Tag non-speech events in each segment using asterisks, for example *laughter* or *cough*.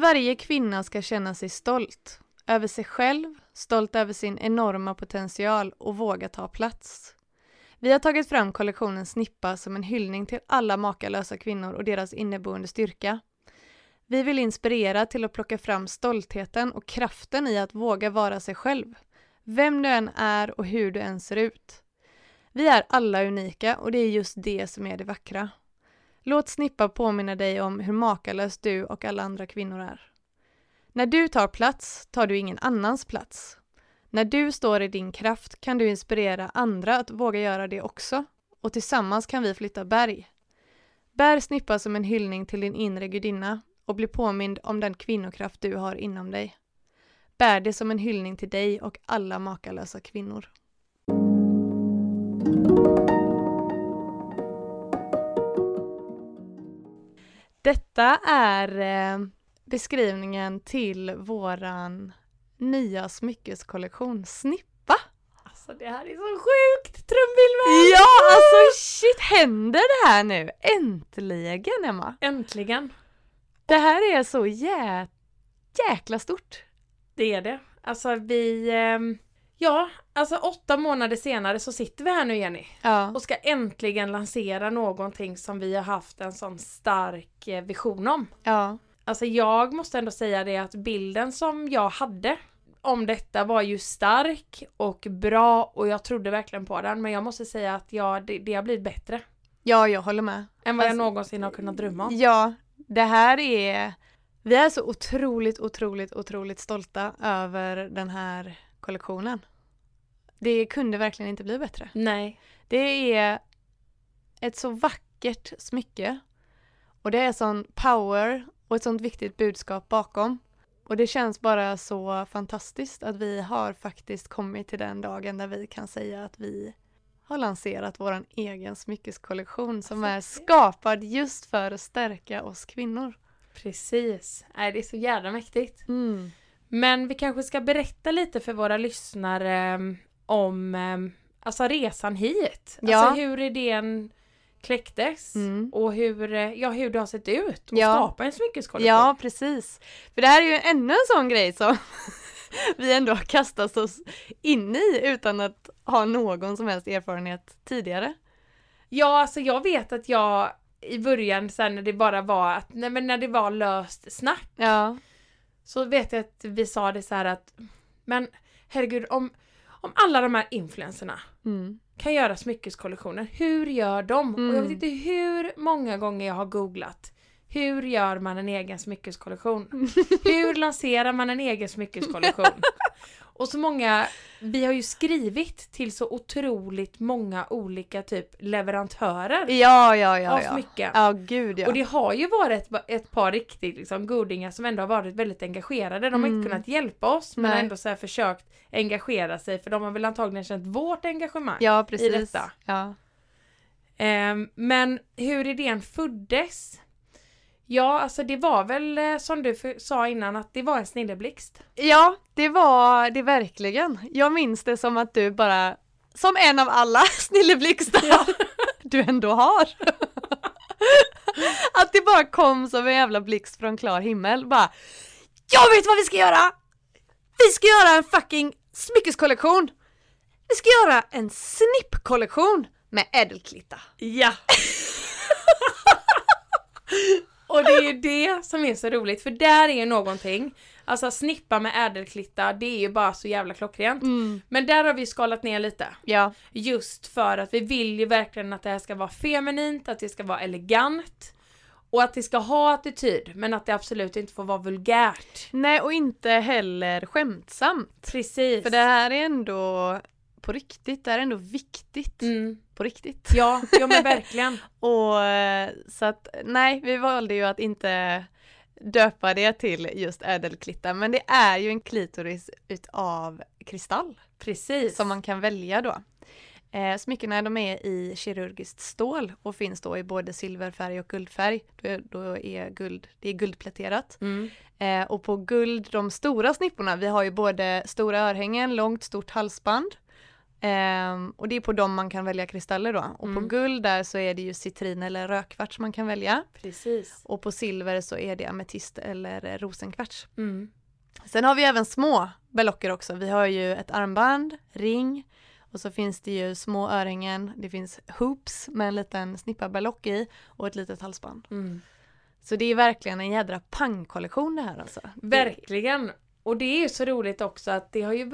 Varje kvinna ska känna sig stolt över sig själv, stolt över sin enorma potential och våga ta plats. Vi har tagit fram kollektionen Snippa som en hyllning till alla makalösa kvinnor och deras inneboende styrka. Vi vill inspirera till att plocka fram stoltheten och kraften i att våga vara sig själv. Vem du än är och hur du än ser ut. Vi är alla unika och det är just det som är det vackra. Låt Snippa påminna dig om hur makalös du och alla andra kvinnor är. När du tar plats tar du ingen annans plats. När du står i din kraft kan du inspirera andra att våga göra det också. Och tillsammans kan vi flytta berg. Bär Snippa som en hyllning till din inre gudinna och bli påmind om den kvinnokraft du har inom dig. Bär det som en hyllning till dig och alla makalösa kvinnor. Detta är eh, beskrivningen till våran nya smyckeskollektion Snippa. Alltså det här är så sjukt! Trumvirvel! Ja, alltså shit, händer det här nu? Äntligen Emma! Äntligen! Det här är så jä jäkla stort. Det är det. Alltså vi... ehm, Ja, alltså åtta månader senare så sitter vi här nu Jenny Ja. och ska äntligen lansera någonting som vi har haft en sån stark eh, vision om. Ja. Alltså jag måste ändå säga det att bilden som jag hade om detta var ju stark och bra och jag trodde verkligen på den men jag måste säga att ja, det, det har blivit bättre Ja, jag håller med. än vad jag Alltså- någonsin har kunnat drömma om. Ja, det här är... Vi är så otroligt, otroligt, otroligt stolta över den här kollektionen. Det kunde verkligen inte bli bättre. Nej. Det är ett så vackert smycke och det är sån power och ett sånt viktigt budskap bakom. Och det känns bara så fantastiskt att vi har faktiskt kommit till den dagen där vi kan säga att vi har lanserat vår egen smyckeskollektion som är skapad just för att stärka oss kvinnor. Precis. Nej, det är så jävla mäktigt. Men vi kanske ska berätta lite för våra lyssnare om em, alltså resan hit. Ja. Alltså hur idén kläcktes Mm. och hur, eh, ja, hur det har sett ut och Ja. skapa en smyckeskollektion. Ja, precis. För det här är ju ännu en sån grej som *laughs* vi ändå har kastat oss in i utan att ha någon som helst erfarenhet tidigare. Ja, alltså jag vet att jag i början sen när det bara var att, nej men när det var löst snack Ja, så vet jag att vi sa det så här att men herregud om, om alla de här influencerna mm. kan göra smyckeskollektioner, hur gör de? Och jag vet Mm. inte hur många gånger jag har googlat hur gör man en egen smyckeskollektion? *laughs* Hur lanserar man en egen smyckeskollektion? *laughs* Och så många, vi har ju skrivit till så otroligt många olika typ leverantörer ja, ja, ja. av smycken. ja gud ja. Och det har ju varit ett, ett par riktigt liksom, godingar som ändå har varit väldigt engagerade. De har Mm. inte kunnat hjälpa oss men Nej. ändå så försökt engagera sig för de har väl antagligen känt vårt engagemang. ja, precis. detta. Ja. Ehm, men hur idén föddes? Ja, alltså det var väl eh, som du sa innan att det var en snilleblixt. ja, det var det verkligen. Jag minns det som att du bara, som en av alla *laughs* snilleblixtar du ändå har. *laughs* att det bara kom som en jävla blixt från klar himmel. Bara, jag vet vad vi ska göra! Vi ska göra en fucking smyckeskollektion! Vi ska göra en snippkollektion med ädelklitta. Ja! *laughs* Och det är ju det som är så roligt för där är ju någonting Alltså snippa med ädelklitta det är ju bara så jävla klockrent Mm. Men där har vi skalat ner lite Ja, Just för att vi vill ju verkligen att det här ska vara feminint, att det ska vara elegant Och att det ska ha attityd men att det absolut inte får vara vulgärt. Nej och inte heller skämtsamt. Precis. För det här är ändå på riktigt, det här är ändå viktigt. Mm. På riktigt. Ja, ja men verkligen. *laughs* Och eh, så att nej, vi valde ju att inte döpa det till just ädelklittar men det är ju en klitoris utav kristall Precis. som man kan välja då. Eh, smyckena de är i kirurgiskt stål och finns då i både silverfärg och guldfärg. Då, då är guld, det är guldpläterat. Mm. Eh, och på guld, de stora snipporna, vi har ju både stora örhängen, långt stort halsband. Ehm, och det är på dem man kan välja kristaller då. Och på Mm. guld där så är det ju citrin eller rödkvarts man kan välja. Precis. Och på silver så är det ametist eller rosenkvarts. Mm. Sen har vi även små berlocker också. Vi har ju ett armband, ring och så finns det ju små örhängen. Det finns hoops med en liten snippa berlock i och ett litet halsband. Mm. Så det är verkligen en jädra pangkollektion det här alltså. Verkligen. Och det är ju så roligt också att det har ju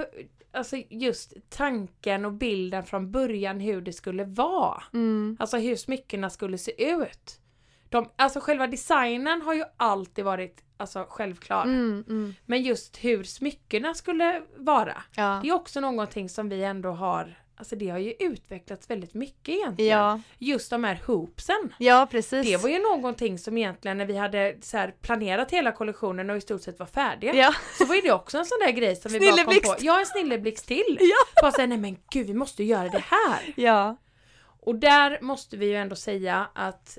Alltså just tanken och bilden från början hur det skulle vara. Mm. Alltså hur smyckena skulle se ut. De, alltså själva designen har ju alltid varit alltså, självklar. Mm, mm. Men just hur smyckena skulle vara. Ja. Det är också någonting som vi ändå har Alltså det har ju utvecklats väldigt mycket egentligen. Ja. Just de här hoopsen. ja, precis. Det var ju någonting som egentligen när vi hade så planerat hela kollektionen och i stort sett var färdiga. Ja, Så var ju det också en sån där grej som vi bara kom på. Ja, en snilleblixt till. *laughs* Ja. Bara säga nej men gud vi måste göra det här. ja. Och där måste vi ju ändå säga att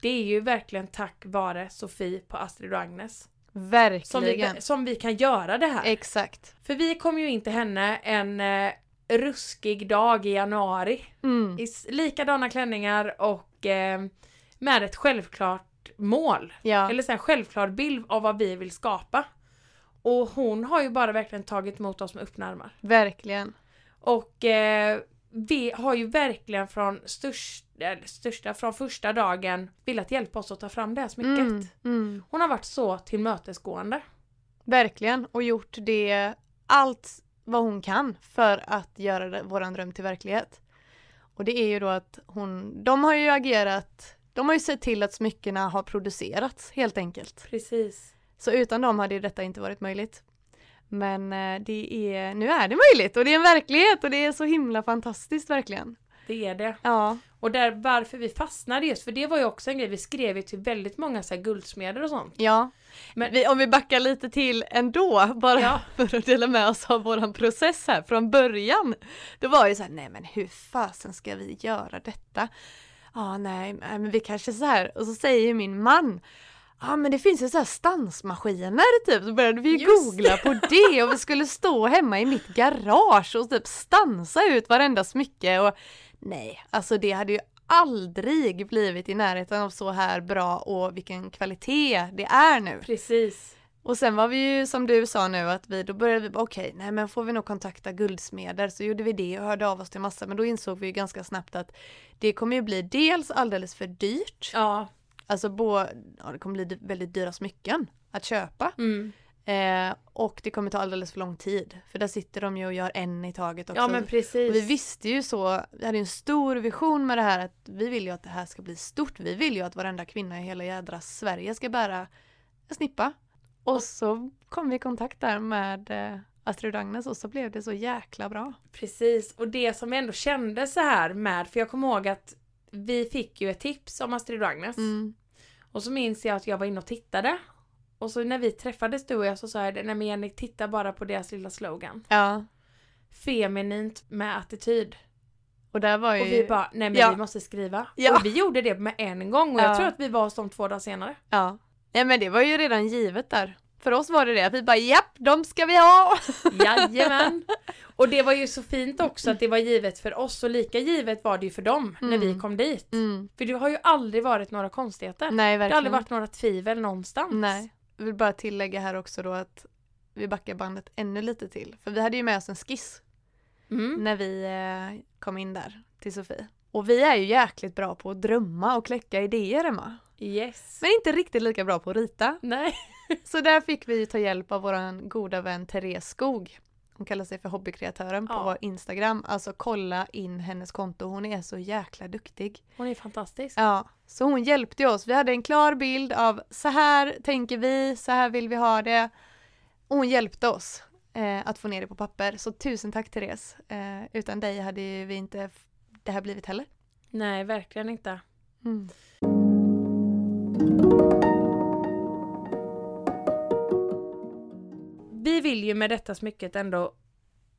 det är ju verkligen tack vare Sofie på Astrid och Agnes som verkligen. vi, som vi kan göra det här. Exakt. För vi kom ju in till henne en eh, ruskig dag i januari Mm. i likadana klänningar och eh, med ett självklart mål. Ja. Eller så en självklar bild av vad vi vill skapa. Och hon har ju bara verkligen tagit emot oss med öppna armar. Verkligen. Och eh, vi har ju verkligen från största, eller största, från första dagen velat hjälpa oss att ta fram det här smycket. Mm. Mm. Hon har varit så tillmötesgående. Verkligen. Och gjort det allt vad hon kan för att göra det, våran dröm till verklighet. Och det är ju då att hon, de har ju agerat, de har ju sett till att smyckena har producerats helt enkelt. Precis. Så utan dem hade ju detta inte varit möjligt. Men eh, det är, nu är det möjligt och det är en verklighet och det är så himla fantastiskt verkligen. Det är det. Ja, Och där varför vi fastnade just, för det var ju också en grej, vi skrev ju till väldigt många så guldsmeder och sånt. ja. Men- vi, om vi backar lite till ändå, bara Ja. *laughs* för att dela med oss av våran process här från början. Det var ju så här, nej men hur fasen ska vi göra detta? Ja, nej, nej, men vi kanske så här, och så säger min man, Ja men det finns ju så här stansmaskiner typ, så började vi ju googla på det och vi skulle stå hemma i mitt garage och typ stansa ut varenda smycke och nej, alltså det hade ju aldrig blivit i närheten av så här bra och vilken kvalitet det är nu. Precis. Och sen var vi ju som du sa nu att vi, då började vi okej, nej men får vi nog kontakta guldsmeder så gjorde vi det och hörde av oss till massa men då insåg vi ju ganska snabbt att det kommer ju bli dels alldeles för dyrt, Ja. alltså bo, ja, det kommer bli väldigt dyra smycken att köpa Mm. Eh, och det kommer ta alldeles för lång tid för där sitter de ju och gör en i taget också. Ja men precis. Och vi visste ju så, vi hade en stor vision med det här att vi vill ju att det här ska bli stort. Vi vill ju att varenda kvinna i hela jädra Sverige ska bära en snippa. Och så kom vi i kontakt där med eh, Astrid Agnes och så blev det så jäkla bra. Precis, och det som vi ändå kände så här med, för jag kommer ihåg att vi fick ju ett tips om Astrid Agnes. Mm. Och så minns jag att jag var inne och tittade. Och så när vi träffades du och jag så sa jag det, nej men Jenny titta bara på deras lilla slogan. Ja, Feminint med attityd. och där var ju... Och vi bara, nej men Ja. vi måste skriva. Ja. Och vi gjorde det med en gång och jag Ja. tror att vi var hos dem två dagar senare. Ja. Nej men det var ju redan givet där. För oss var det det, vi bara japp, de ska vi ha! *laughs* Jajamän! Och det var ju så fint också att det var givet för oss och lika givet var det ju för dem när vi Mm. kom dit. Mm. För det har ju aldrig varit några konstigheter. Nej Det verkligen. har aldrig varit några tvivel någonstans. Nej. Jag vill bara tillägga här också då att vi backar bandet ännu lite till. För vi hade ju med oss en skiss Mm. när vi eh, kom in där till Sofie. Och vi är ju jäkligt bra på att drömma och kläcka idéer Emma. Yes. Men inte riktigt lika bra på att rita. Nej. Så där fick vi ta hjälp av våran goda vän Therese Skog. Hon kallar sig för hobbykreatören Ja. på Instagram. Alltså kolla in hennes konto, hon är så jäkla duktig. Hon är fantastisk. Ja, så hon hjälpte oss. Vi hade en klar bild av så här tänker vi, så här vill vi ha det. Och hon hjälpte oss eh, att få ner det på papper. Så tusen tack Therese. Eh, utan dig hade ju vi inte det här blivit heller. Nej, verkligen inte. Mm. Vill ju med detta smycket ändå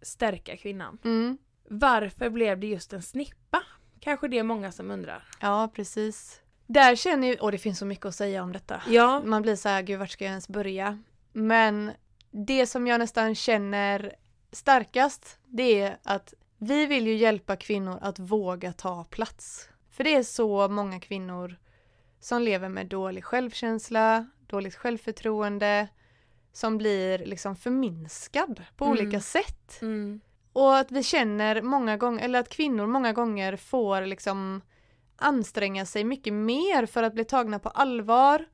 stärka kvinnan. Mm. Varför blev det just en snippa? Kanske det är många som undrar. Ja, precis. Där känner ju, och det finns så mycket att säga om detta. Ja, Man blir så här, gud vart ska jag ens börja? Men det som jag nästan känner starkast, det är att vi vill ju hjälpa kvinnor att våga ta plats. För det är så många kvinnor som lever med dålig självkänsla, dåligt självförtroende, som blir liksom förminskad på Mm. olika sätt. mm. Och att vi känner många gånger, eller att kvinnor många gånger får liksom anstränga sig mycket mer för att bli tagna på allvar.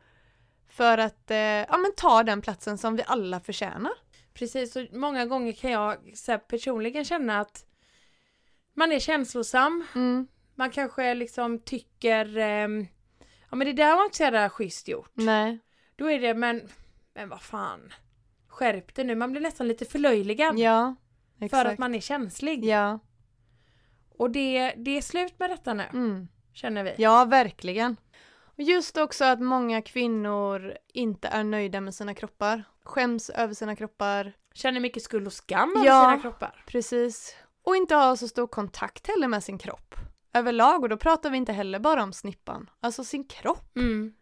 För att eh, ja, men ta den platsen som vi alla förtjänar. precis. Och många gånger kan jag här, personligen känna att man är känslosam. Mm. Man kanske liksom tycker ehm, ja men det där var inte så jävla schysst gjort. Nej. Då är det men, men vad fan. Skärp dig nu. Man blir nästan lite förlöjligad. Ja. Exakt. för att man är känslig. Ja. Och det, det är slut med detta nu, Mm. känner vi. Ja, verkligen. Och just också att många kvinnor inte är nöjda med sina kroppar. Skäms över sina kroppar. Känner mycket skuld och skam över Ja. sina kroppar. Precis. Och inte har så stor kontakt heller med sin kropp. Överlag, och då pratar vi inte heller bara om snippan. Alltså sin kropp. Mm,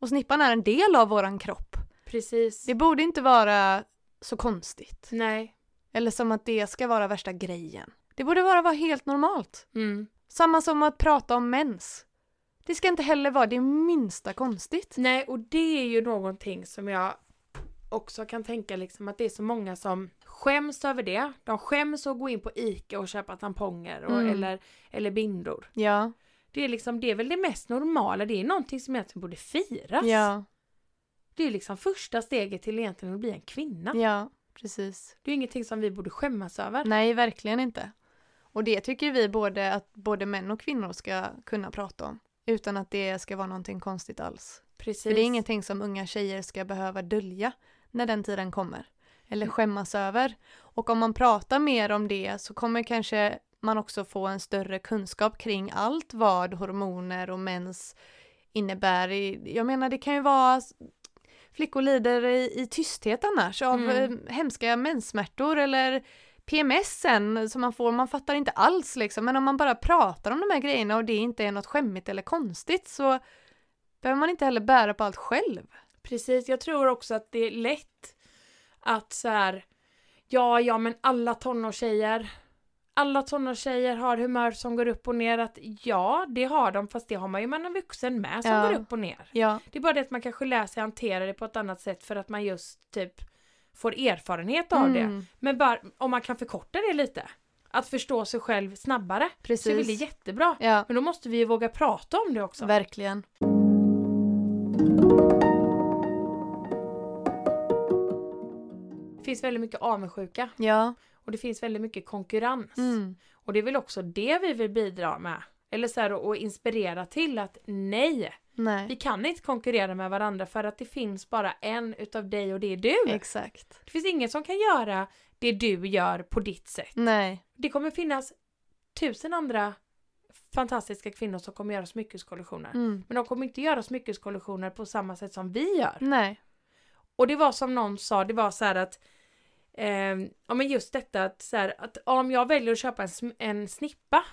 Och snippan är en del av våran kropp. Precis. Det borde inte vara så konstigt. Nej. Eller som att det ska vara värsta grejen. Det borde bara vara helt normalt. Mm. Samma som att prata om mens. Det ska inte heller vara det minsta konstigt. Nej, och det är ju någonting som jag också kan tänka liksom att det är så många som skäms över det. De skäms att gå in på ICA och köpa tamponger och, Mm. eller, eller bindor. Ja, Det är liksom, det är väl det mest normala. Det är någonting som egentligen borde firas. ja, Det är liksom första steget till egentligen att bli en kvinna. ja, precis. Det är ingenting som vi borde skämmas över. Nej, verkligen inte. Och det tycker vi både att både män och kvinnor ska kunna prata om. Utan att det ska vara någonting konstigt alls. Precis. För det är ingenting som unga tjejer ska behöva dölja när den tiden kommer. Eller skämmas över. Och om man pratar mer om det så kommer kanske man också få en större kunskap kring allt vad hormoner och mens innebär. Jag menar det kan ju vara flickor lider i, i tysthet annars av Mm. eh, hemska menssmärtor eller PMSen som man får, man fattar inte alls liksom. Men om man bara pratar om de här grejerna och det inte är något skämmigt eller konstigt så behöver man inte heller bära på allt själv. Precis, jag tror också att det är lätt att så här, ja, ja, men alla tonårstjejer, alla tonårstjejer har humör som går upp och ner. Att ja, det har de, fast det har man ju man en vuxen med som Ja. går upp och ner. Ja, Det är bara det att man kanske lär sig hantera det på ett annat sätt för att man just typ får erfarenhet av det. Mm, Men bara om man kan förkorta det lite, att förstå sig själv snabbare, så är det precis. jättebra. Ja, Men då måste vi ju våga prata om det också. verkligen. Det finns väldigt mycket avundsjuka Ja. Och det finns väldigt mycket konkurrens. Mm. Och det är väl också det vi vill bidra med. Eller så här och inspirera till att nej, vi Nej, kan inte konkurrera med varandra för att det finns bara en utav dig och det är du. exakt. Det finns ingen som kan göra det du gör på ditt sätt. Nej, Det kommer finnas tusen andra fantastiska kvinnor som kommer göra smyckeskollektioner. mm. Men de kommer inte göra smyckeskollektioner på samma sätt som vi gör. nej, Och det var som någon sa, det var så här att ehm, ja men just detta att, så här, att om jag väljer att köpa en, en snippa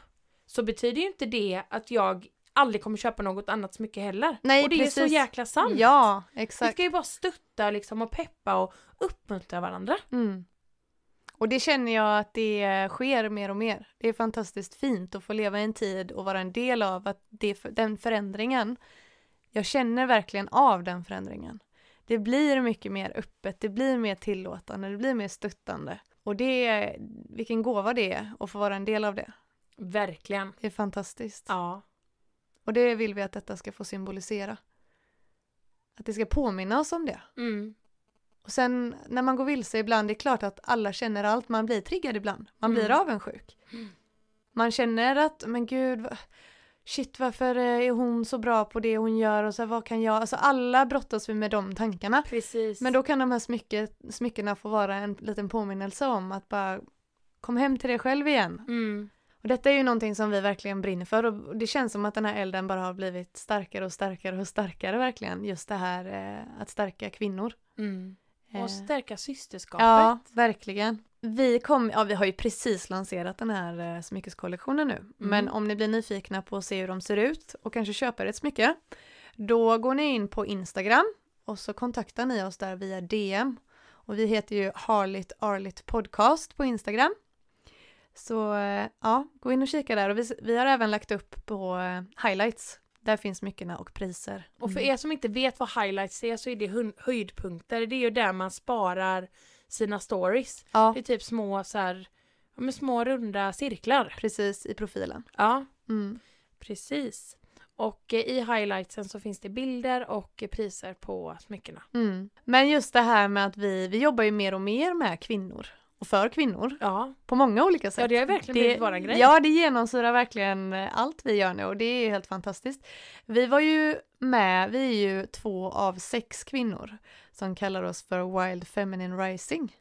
så betyder ju inte det att jag aldrig kommer köpa något annat smycke heller. Nej, och det är så precis. jäkla sant. Ja, Vi exakt. ska ju bara stötta liksom och peppa och uppmuntra varandra. Mm. Och det känner jag att det sker mer och mer. Det är fantastiskt fint att få leva i en tid och vara en del av att det, den förändringen. Jag känner verkligen av den förändringen. Det blir mycket mer öppet, det blir mer tillåtande, det blir mer stöttande. Och det är, vilken gåva det är att få vara en del av det. Verkligen. Det är fantastiskt. Ja. Och det vill vi att detta ska få symbolisera. Att det ska påminna oss om det. Mm. Och sen när man går vilse ibland, det är klart att alla känner allt, man blir triggad ibland, man blir Mm. avundsjuk. Mm. Man känner att, men gud, shit varför är hon så bra på det hon gör och så här, vad kan jag, alltså alla brottas vi med de tankarna. Precis. Men då kan de här smycke, smyckena få vara en liten påminnelse om att bara kom hem till dig själv igen. Mm. Och detta är ju någonting som vi verkligen brinner för och det känns som att den här elden bara har blivit starkare och starkare och starkare verkligen. Just det här eh, att stärka kvinnor. Mm. Eh, Och stärka systerskapet. Ja, verkligen. Vi, kom, ja, vi har ju precis lanserat den här eh, smyckeskollektionen nu. Men om ni blir nyfikna på att se hur de ser ut och kanske köper ett smycke, då går ni in på Instagram och så kontaktar ni oss där via DM. Och vi heter ju Harligt Arligt Podcast på Instagram. Så eh, ja, gå in och kika där. Och vi, vi har även lagt upp på eh, highlights. Där finns smyckena och priser. Och för Mm. er som inte vet vad highlights är så är det höjdpunkter. Det är ju där man sparar sina stories. Ja, Det är typ små så här, men små runda cirklar. precis i profilen. Ja, Mm. precis. Och eh, i highlightsen så finns det bilder och priser på smyckena. Mm. Men just det här med att vi, vi jobbar ju mer och mer med kvinnor och för kvinnor Ja, på många olika sätt. Ja, det har verkligen blivit våran grej. Ja, det genomsyrar verkligen eh, allt vi gör nu och det är helt fantastiskt. Vi var ju med, vi är ju två av sex kvinnor som kallar oss för Wild Feminine Rising.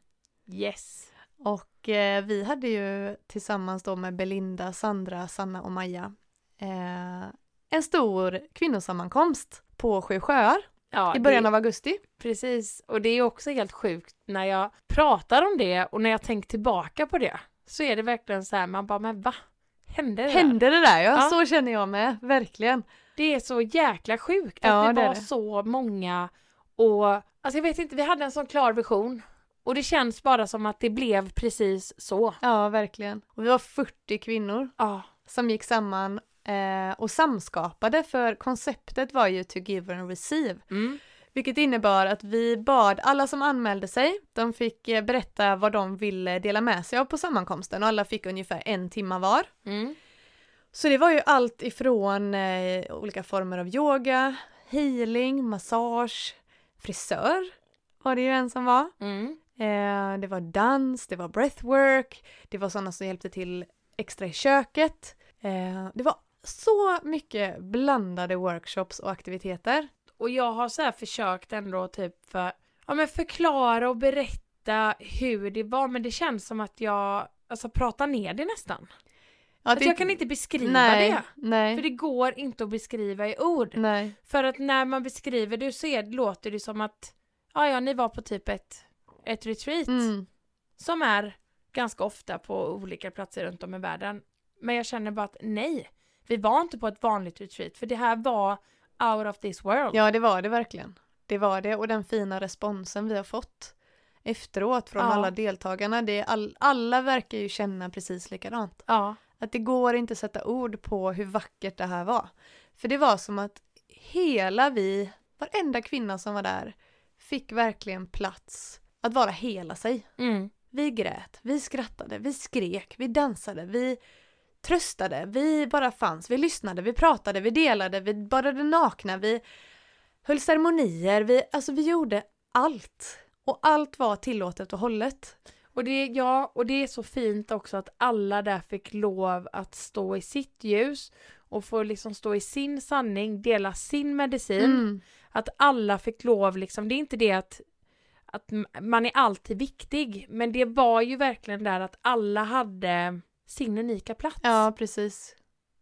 yes. Och eh, vi hade ju tillsammans då med Belinda, Sandra, Sanna och Maja eh, en stor kvinnosammankomst på Sju sjöar Ja, i början det, av augusti. Precis, och det är också helt sjukt när jag pratar om det och när jag tänker tillbaka på det. Så är det verkligen så här, man bara, men va? Hände det där? Hände det där? Ja, Ja. så känner jag med, verkligen. Det är så jäkla sjukt Ja, att vi det är var det. så många och alltså jag vet inte, vi hade en sån klar vision och det känns bara som att det blev precis så. Ja, verkligen. Och vi var 40 kvinnor Ja, som gick samman eh, och samskapade för konceptet var ju to give and receive. mm. Vilket innebar att vi bad alla som anmälde sig, de fick eh, berätta vad de ville dela med sig av på sammankomsten och alla fick ungefär en timma var. Mm. Så det var ju allt ifrån eh, olika former av yoga, healing, massage, frisör var det ju en som var. Mm. Eh, det var dans, det var breathwork, det var sådana som hjälpte till extra i köket. Eh, det var så mycket blandade workshops och aktiviteter. Och jag har så försökt ändå typ för, ja men förklara och berätta hur det var men det känns som att jag alltså pratar ner det nästan. Ja, Att jag kan inte beskriva nej, det. Nej, För det går inte att beskriva i ord. nej. För att när man beskriver det så är, låter det som att ja, ja, ni var på typ ett, ett retreat Mm. som är ganska ofta på olika platser runt om i världen. Men jag känner bara att nej, vi var inte på ett vanligt retreat för det här var out of this world. Ja, det var det verkligen. Det var det och den fina responsen vi har fått efteråt från Ja. alla deltagarna. Det är all, alla verkar ju känna precis likadant. Ja, Att det går inte att sätta ord på hur vackert det här var. För det var som att hela vi, varenda kvinna som var där, fick verkligen plats att vara hela sig. mm. Vi grät, vi skrattade, vi skrek, vi dansade, vi tröstade, vi bara fanns, vi lyssnade, vi pratade, vi delade, vi badade nakna, vi höll ceremonier, vi, alltså vi gjorde allt. Och allt var tillåtet och hållet. Och det, ja, och det är så fint också att alla där fick lov att stå i sitt ljus och få liksom stå i sin sanning, dela sin medicin. Mm. Att alla fick lov liksom, det är inte det att, att man är alltid viktig, men det var ju verkligen där att alla hade sin unika plats. Ja, precis.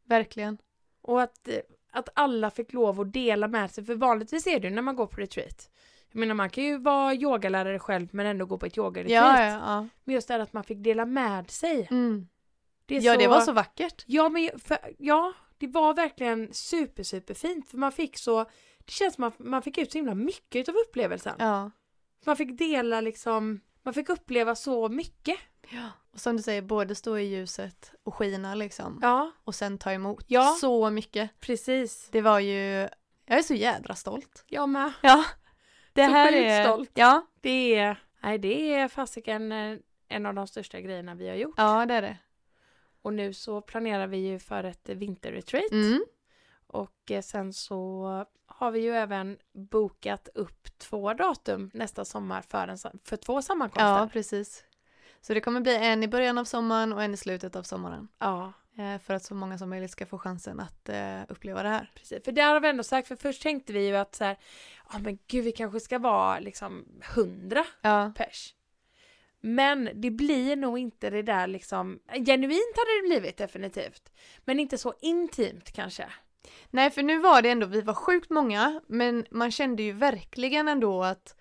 Verkligen. Och att, att alla fick lov att dela med sig, för vanligtvis är det ju när man går på retreat. Jag menar man kan ju vara yogalärare själv men ändå gå på ett yogaretreat. Ja, ja, ja. Men just det här att man fick dela med sig. Mm. Det Ja, så... det var så vackert. Ja, men för, ja, det var verkligen super, super fint. För man fick så, det känns som att man fick ut så himla mycket av upplevelsen. Ja. Man fick dela liksom, man fick uppleva så mycket. ja. Och som du säger, både stå i ljuset och skina liksom. Ja, Och sen ta emot. Ja. Så mycket. precis. Det var ju, jag är så jädra stolt. Jag med. Ja. Det Så här är, stolt. Ja, Det är, nej det är fasiken eh, en av de största grejerna vi har gjort. ja det är det. Och nu så planerar vi ju för ett vinterretreat. Mm. Och eh, sen så har vi ju även bokat upp två datum nästa sommar för, en, för två sammankomster. Ja, precis. Så det kommer bli en i början av sommaren och en i slutet av sommaren. ja. Eh, för att så många som möjligt ska få chansen att eh, uppleva det här. Precis, för där har vi ändå sagt, för först tänkte vi ju att så här, ja men gud vi kanske ska vara liksom hundra Ja, pers. Men det blir nog inte det där liksom, genuint hade det blivit definitivt. Men inte så intimt kanske. Nej, för nu var det ändå, vi var sjukt många, men man kände ju verkligen ändå att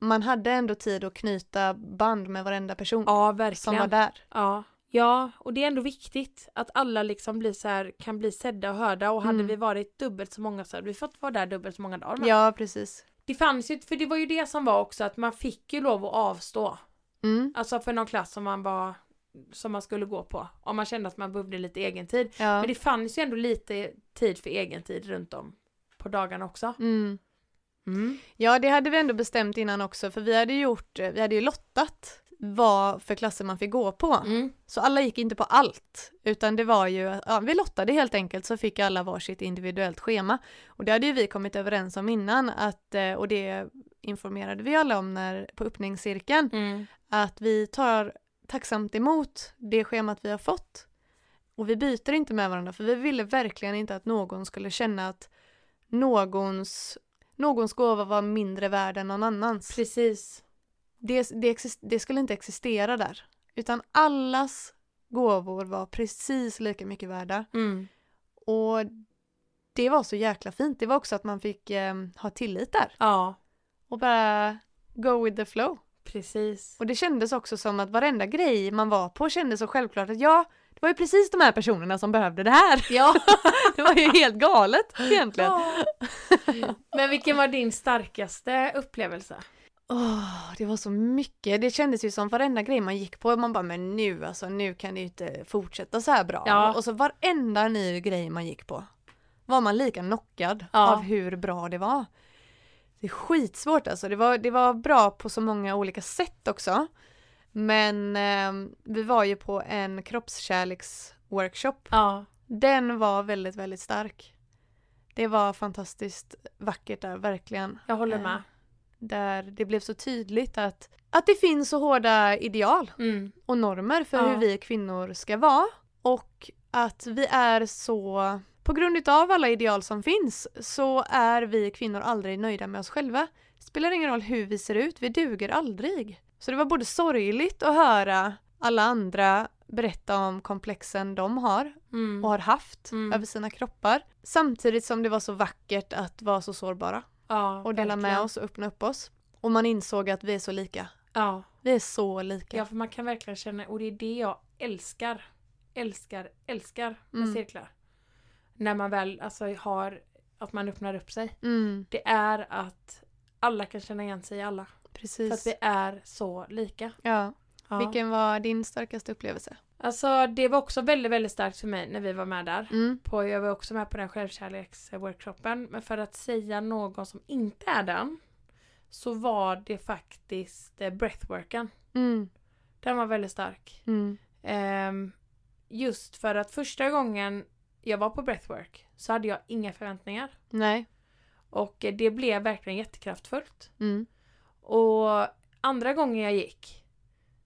man hade ändå tid att knyta band med varenda person Ja, som var verkligen. där. Ja. Ja, och det är ändå viktigt att alla liksom blir så här, kan bli sedda och hörda och hade Mm. vi varit dubbelt så många så hade vi fått vara där dubbelt så många dagar. Ja, precis. Det fanns ju, för det var ju det som var också att man fick ju lov att avstå. Mm. Alltså för någon klass som man var som man skulle gå på. Om man kände att man behövde lite egen tid. Ja. Men det fanns ju ändå lite tid för egen tid runt om på dagarna också. Mm. Mm. ja, det hade vi ändå bestämt innan också, för vi hade gjort, vi hade ju lottat vad för klasser man fick gå på. Mm. Så alla gick inte på allt, utan det var ju, ja, vi lottade helt enkelt så fick alla varsitt individuellt schema. Och det hade ju vi kommit överens om innan, att, eh, och det informerade vi alla om när, på öppningscirkeln, Mm. att vi tar tacksamt emot det schemat vi har fått. Och vi byter inte med varandra, för vi ville verkligen inte att någon skulle känna att någons, någons gåva var mindre värd än någon annans. Precis. Det, det, det skulle inte existera där. Utan allas gåvor var precis lika mycket värda. Mm. Och det var så jäkla fint. Det var också att man fick eh, ha tillit där. Ja, Och bara go with the flow. precis. Och det kändes också som att varenda grej man var på kändes så självklart att ja, det var ju precis de här personerna som behövde det här. Ja. *laughs* Det var ju helt galet egentligen. *laughs* Men vilken var din starkaste upplevelse? Åh, det var så mycket. Det kändes ju som varenda grej man gick på, man bara men nu alltså, nu kan det ju inte fortsätta så här bra. Ja. Och så varenda ny grej man gick på var man lika knockad Ja. av hur bra det var. Det är skitsvårt alltså. Det var, det var bra på så många olika sätt också. Men eh, vi var ju på en kroppskärleksworkshop. Ja. Den var väldigt, väldigt stark. Det var fantastiskt vackert där, verkligen. Jag håller med. Där det blev så tydligt att, att det finns så hårda ideal Mm. och normer för Ja. hur vi kvinnor ska vara och att vi är så, på grund utav alla ideal som finns så är vi kvinnor aldrig nöjda med oss själva. Spelar ingen roll hur vi ser ut, vi duger aldrig. Så det var både sorgligt att höra alla andra berätta om komplexen de har Mm. och har haft Mm. över sina kroppar. Samtidigt som det var så vackert att vara så sårbara Ja, och dela med verkligen. oss och öppna upp oss. Och man insåg att vi är så lika. Ja. Vi är så lika. ja, för man kan verkligen känna, och det är det jag älskar, älskar, älskar med Mm. cirklar. När man väl alltså har, att man öppnar upp sig. Mm, Det är att alla kan känna igen sig i alla. För precis. att vi är så lika. Ja. Ja. Vilken var din starkaste upplevelse? Alltså det var också väldigt, väldigt starkt för mig när vi var med där. Mm. På, jag var också med på den självkärleksworkshopen. Men för att säga någon som inte är den. Så var det faktiskt eh, breathworken. Mm. Den var väldigt stark. Mm. Ehm, just för att första gången jag var på breathwork så hade jag inga förväntningar. Nej. Och eh, det blev verkligen jättekraftfullt. Mm. Och andra gången jag gick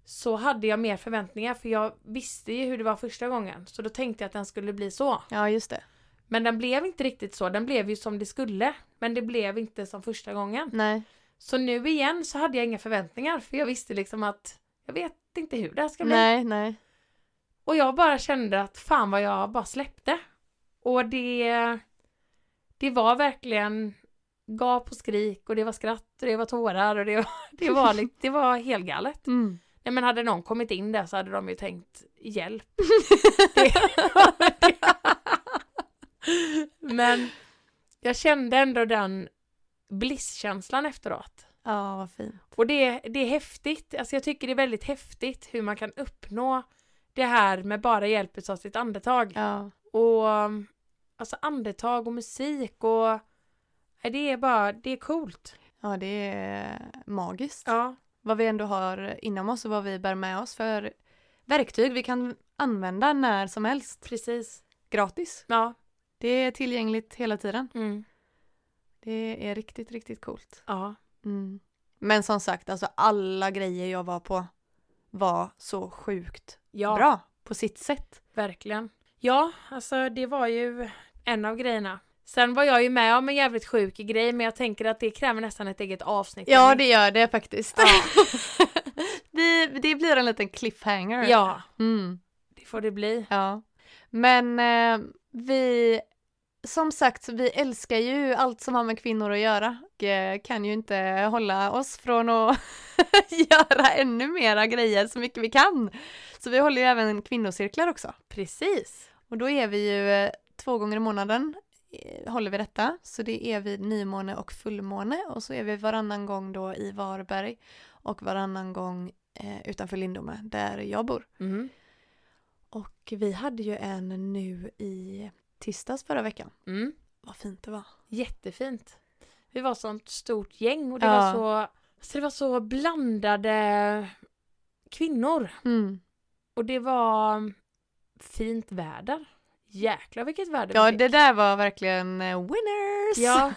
så hade jag mer förväntningar för jag visste ju hur det var första gången. Så då tänkte jag att den skulle bli så. Ja, just det. Men den blev inte riktigt så. Den blev ju som det skulle. Men det blev inte som första gången. Nej. Så nu igen så hade jag inga förväntningar. För jag visste liksom att jag vet inte hur det här ska bli. Nej, nej. Och jag bara kände att fan vad jag bara släppte. Och det... Det var verkligen gap och skrik och det var skratt och det var tårar och det var, *laughs* det var, det var helt galet. Mm. Nej men hade någon kommit in där så hade de ju tänkt hjälp. *laughs* men jag kände ändå den blisskänslan efteråt. ja, vad fint. Och det, det är häftigt, alltså jag tycker det är väldigt häftigt hur man kan uppnå det här med bara hjälp av sitt andetag. Ja. Och alltså andetag och musik och det är bara, det är coolt. ja, det är magiskt. Ja. Vad vi ändå har inom oss och vad vi bär med oss för verktyg vi kan använda när som helst. Precis. Gratis. Ja. Det är tillgängligt hela tiden. Mm. Det är riktigt, riktigt coolt. Ja. Mm. Men som sagt, alltså alla grejer jag var på var så sjukt Ja, bra på sitt sätt. verkligen. Ja, alltså det var ju en av grejerna. Sen var jag ju med om en jävligt sjuk grej men jag tänker att det kräver nästan ett eget avsnitt. Ja, det gör det faktiskt. Ja. *laughs* Vi, det blir en liten cliffhanger. ja, Mm. det får det bli. Ja. Men eh, vi, som sagt, vi älskar ju allt som har med kvinnor att göra. Och eh, kan ju inte hålla oss från att *laughs* göra ännu mera grejer så mycket vi kan. Så vi håller ju även kvinnocirklar också. Precis. Och då är vi ju eh, två gånger i månaden håller vi detta. Så det är vid nymåne och fullmåne och så är vi varannan gång då i Varberg och varannan gång eh, utanför Lindome där jag bor. Mm. Och vi hade ju en nu i tisdags förra veckan. Mm. Vad fint det var. Jättefint. Vi var sånt stort gäng och det, Ja. var, så, så det var så blandade kvinnor. Mm. Och det var fint väder. Jäklar vilket väder Ja, vi fick. det där var verkligen eh, winners! Ja,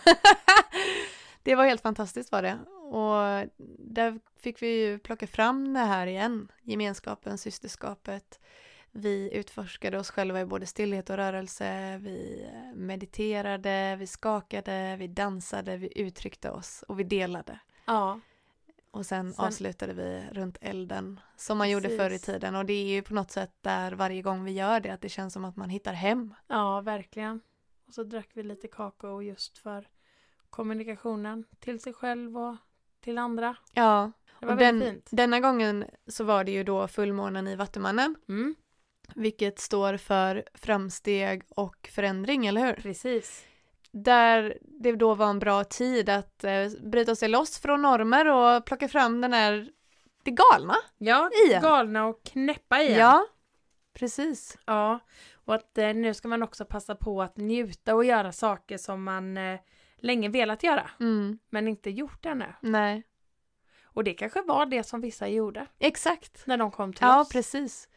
*laughs* det var helt fantastiskt var det. Och där fick vi ju plocka fram det här igen. Gemenskapen, systerskapet. Vi utforskade oss själva i både stillhet och rörelse. Vi mediterade, vi skakade, vi dansade, vi uttryckte oss och vi delade. ja, Och sen, Sen- avslutade vi runt elden som man gjorde Precis. förr i tiden. Och det är ju på något sätt där varje gång vi gör det att det känns som att man hittar hem. ja, verkligen. Och så drack vi lite kakao just för kommunikationen till sig själv och till andra. Ja, Det var och väldigt den, fint. denna gången så var det ju då fullmånen i Vattumannen. Mm, Vilket står för framsteg och förändring, eller hur? precis. Där det då var en bra tid att eh, bryta sig loss från normer och plocka fram den här, det galna. Ja, Igen. galna och knäppa igen. Ja, precis. Ja, och att eh, nu ska man också passa på att njuta och göra saker som man eh, länge velat göra, Mm, men inte gjort ännu. nej, Och det kanske var det som vissa gjorde exakt. när de kom till Ja, oss. precis.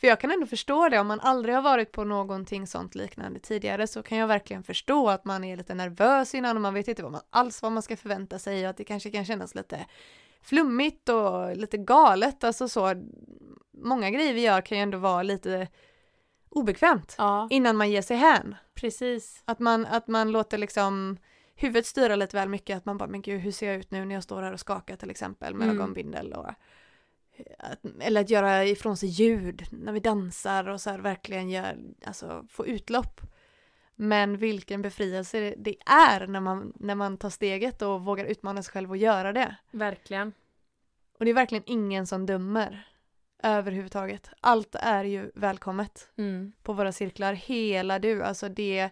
För jag kan ändå förstå det, om man aldrig har varit på någonting sånt liknande tidigare så kan jag verkligen förstå att man är lite nervös innan och man vet inte vad man, alls vad man ska förvänta sig och att det kanske kan kännas lite flummigt och lite galet. Alltså så, många grejer vi gör kan ju ändå vara lite obekvämt Ja, innan man ger sig hän. precis. Att man, att man låter liksom huvudet styra lite väl mycket, att man bara, men gud hur ser jag ut nu när jag står här och skakar till exempel med Mm. ögonbindel och att, eller att göra ifrån sig ljud när vi dansar och så här verkligen gör, alltså få utlopp. Men vilken befrielse det- det är när man, när man tar steget och vågar utmana sig själv och göra det. Verkligen. Och det är verkligen ingen som dömer överhuvudtaget. Allt är ju välkommet Mm. på våra cirklar, hela du. Alltså det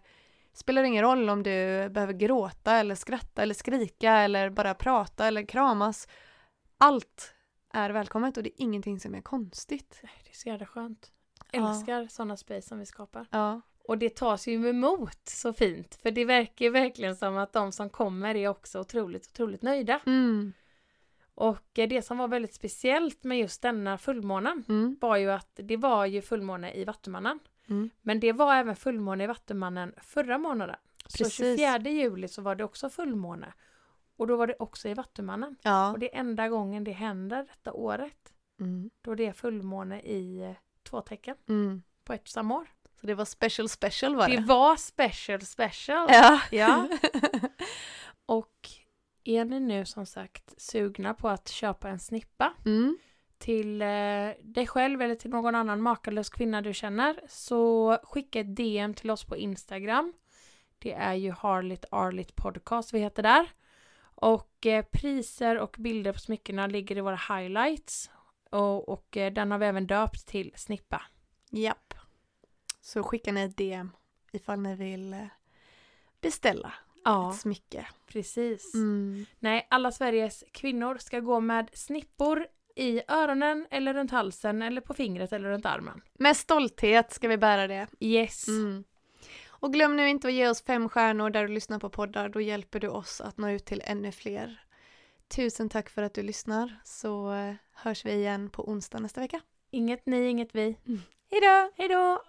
spelar ingen roll om du behöver gråta eller skratta eller skrika eller bara prata eller kramas. Allt är välkommet och det är ingenting som är konstigt. Nej, Det är så jävla skönt. Ja. Älskar sådana space som vi skapar. Ja, Och det tas ju emot så fint. För det verkar ju verkligen som att de som kommer är också otroligt, otroligt nöjda. mm, Och eh, det som var väldigt speciellt med just denna fullmånen mm, var ju att det var ju fullmåne i Vattumannen. Mm. Men det var även fullmåne i Vattumannen förra månaden. Så Precis. 24 juli så var det också fullmåne. Och då var det också i Vattumannen. ja. Och det är enda gången det händer detta året. Mm, Då det är fullmåne i eh, två tecken mm. på ett samma år. Så det var special special var det? Det var special special. Ja. Ja. *laughs* Och är ni nu som sagt sugna på att köpa en snippa mm, till eh, dig själv eller till någon annan makalös kvinna du känner så skicka ett DM till oss på Instagram. Det är ju Harligt Arligt Podcast vi heter där. Och eh, priser och bilder på smyckena ligger i våra highlights. Och, och eh, den har vi även döpt till Snippa. Japp. Så skickar ni ett DM ifall ni vill beställa Ja, ett smycke. precis. Mm. Nej, alla Sveriges kvinnor ska gå med snippor i öronen eller runt halsen eller på fingret eller runt armen. Med stolthet ska vi bära det. Yes. Mm. Och glöm nu inte att ge oss fem stjärnor där du lyssnar på poddar. Då hjälper du oss att nå ut till ännu fler. Tusen tack för att du lyssnar så eh, hörs vi igen på onsdag nästa vecka. Inget ni, inget vi. Hejdå! Hej då!